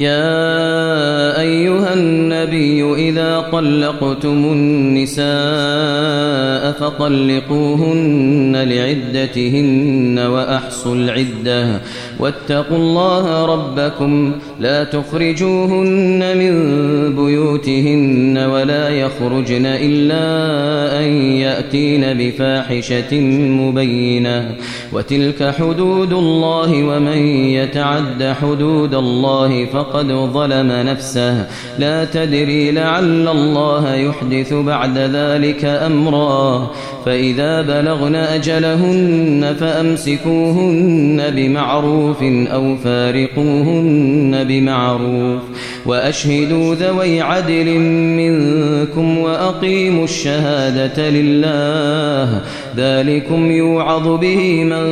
يا أيها النبي إذا طلقتم النساء فطلقوهن لعدتهن وأحصوا العدة واتقوا الله ربكم لا تخرجوهن من بيوتهن ولا يخرجن إلا أن يأتين بفاحشة مبينة وتلك حدود الله ومن يتعد حدود الله فقد ظلم نفسه. لا تدري لعل الله يحدث بعد ذلك أمرا. فإذا بلغن أجلهن فأمسكوهن بمعروف أو فارقوهن بمعروف. وأشهدوا ذوي عدل منكم وأقيموا الشهادة لله. ذلكم يوعظ به من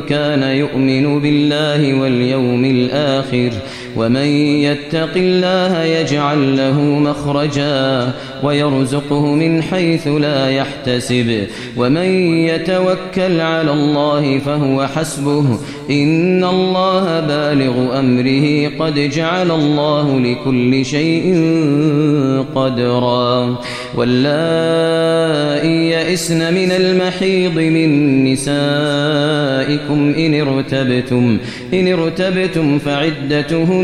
كان يؤمن بالله واليوم الآخر. ومن يتق الله يجعل له مخرجا ويرزقه من حيث لا يحتسب. ومن يتوكل على الله فهو حسبه. إن الله بالغ أمره. قد جعل الله لكل شيء قدرا. واللائي يئسن من المحيض من نسائكم إن ارتبتم إن ارتبتم فعدتهن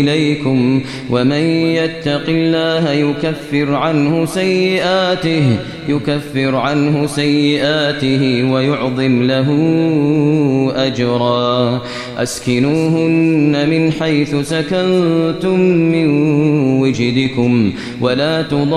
إليكم ومن يتق الله يكفر عنه سيئاته يكفر عنه سيئاته ويعظم له أجرا. أسكنوهن من حيث سكنتم من وجدكم ولا تضاروهن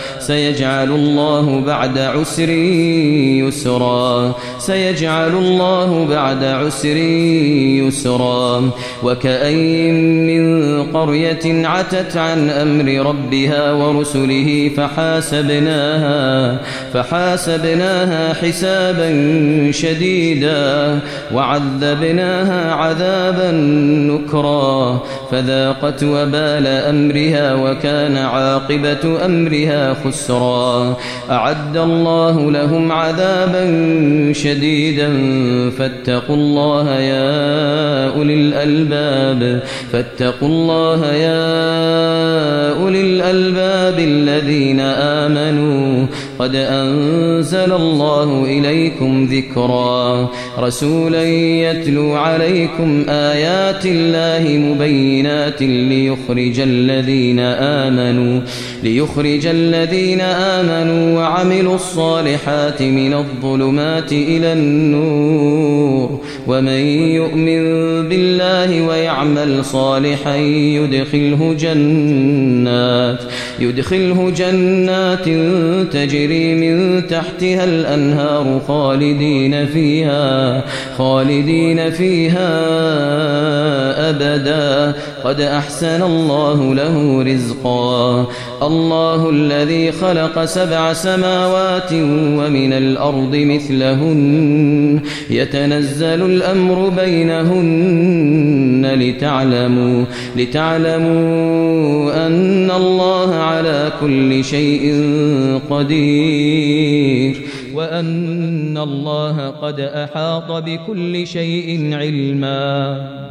سيجعل الله بعد عسر يسرا. سيجعل الله بعد عسر يسرا. وكأين من قرية عتت عن أمر ربها ورسله فحاسبناها فحاسبناها حسابا شديدا. وعذبناها عذابا نكرا. فذاقت وبال أمرها وكان عاقبة أمرها خسرا أعد الله لهم عذابا شديدا. فاتقوا الله يا أولي الألباب. فاتقوا الله يا أولي الألباب الذين آمنوا. قد أنزل الله إليكم ذكرا. رسولا يتلو عليكم آيات الله مبينات ليخرج الذين آمنوا ليخرج الذين آمنوا وعملوا الصالحات من الظلمات إلى النور. ومن يؤمن بالله ويعمل صالحا يدخله جنات يدخله جنات تجري من تحتها الأنهار خالدين فيها. خالدين فيها أبدا. قد أحسن الله له رزقا. الله الذي خلق سبع سماوات ومن الأرض مثلهن. يتنزل الأمر بينهن لتعلموا لتعلموا أن الله على كل شيء قدير. وأن الله قد أحاط بكل شيء علما.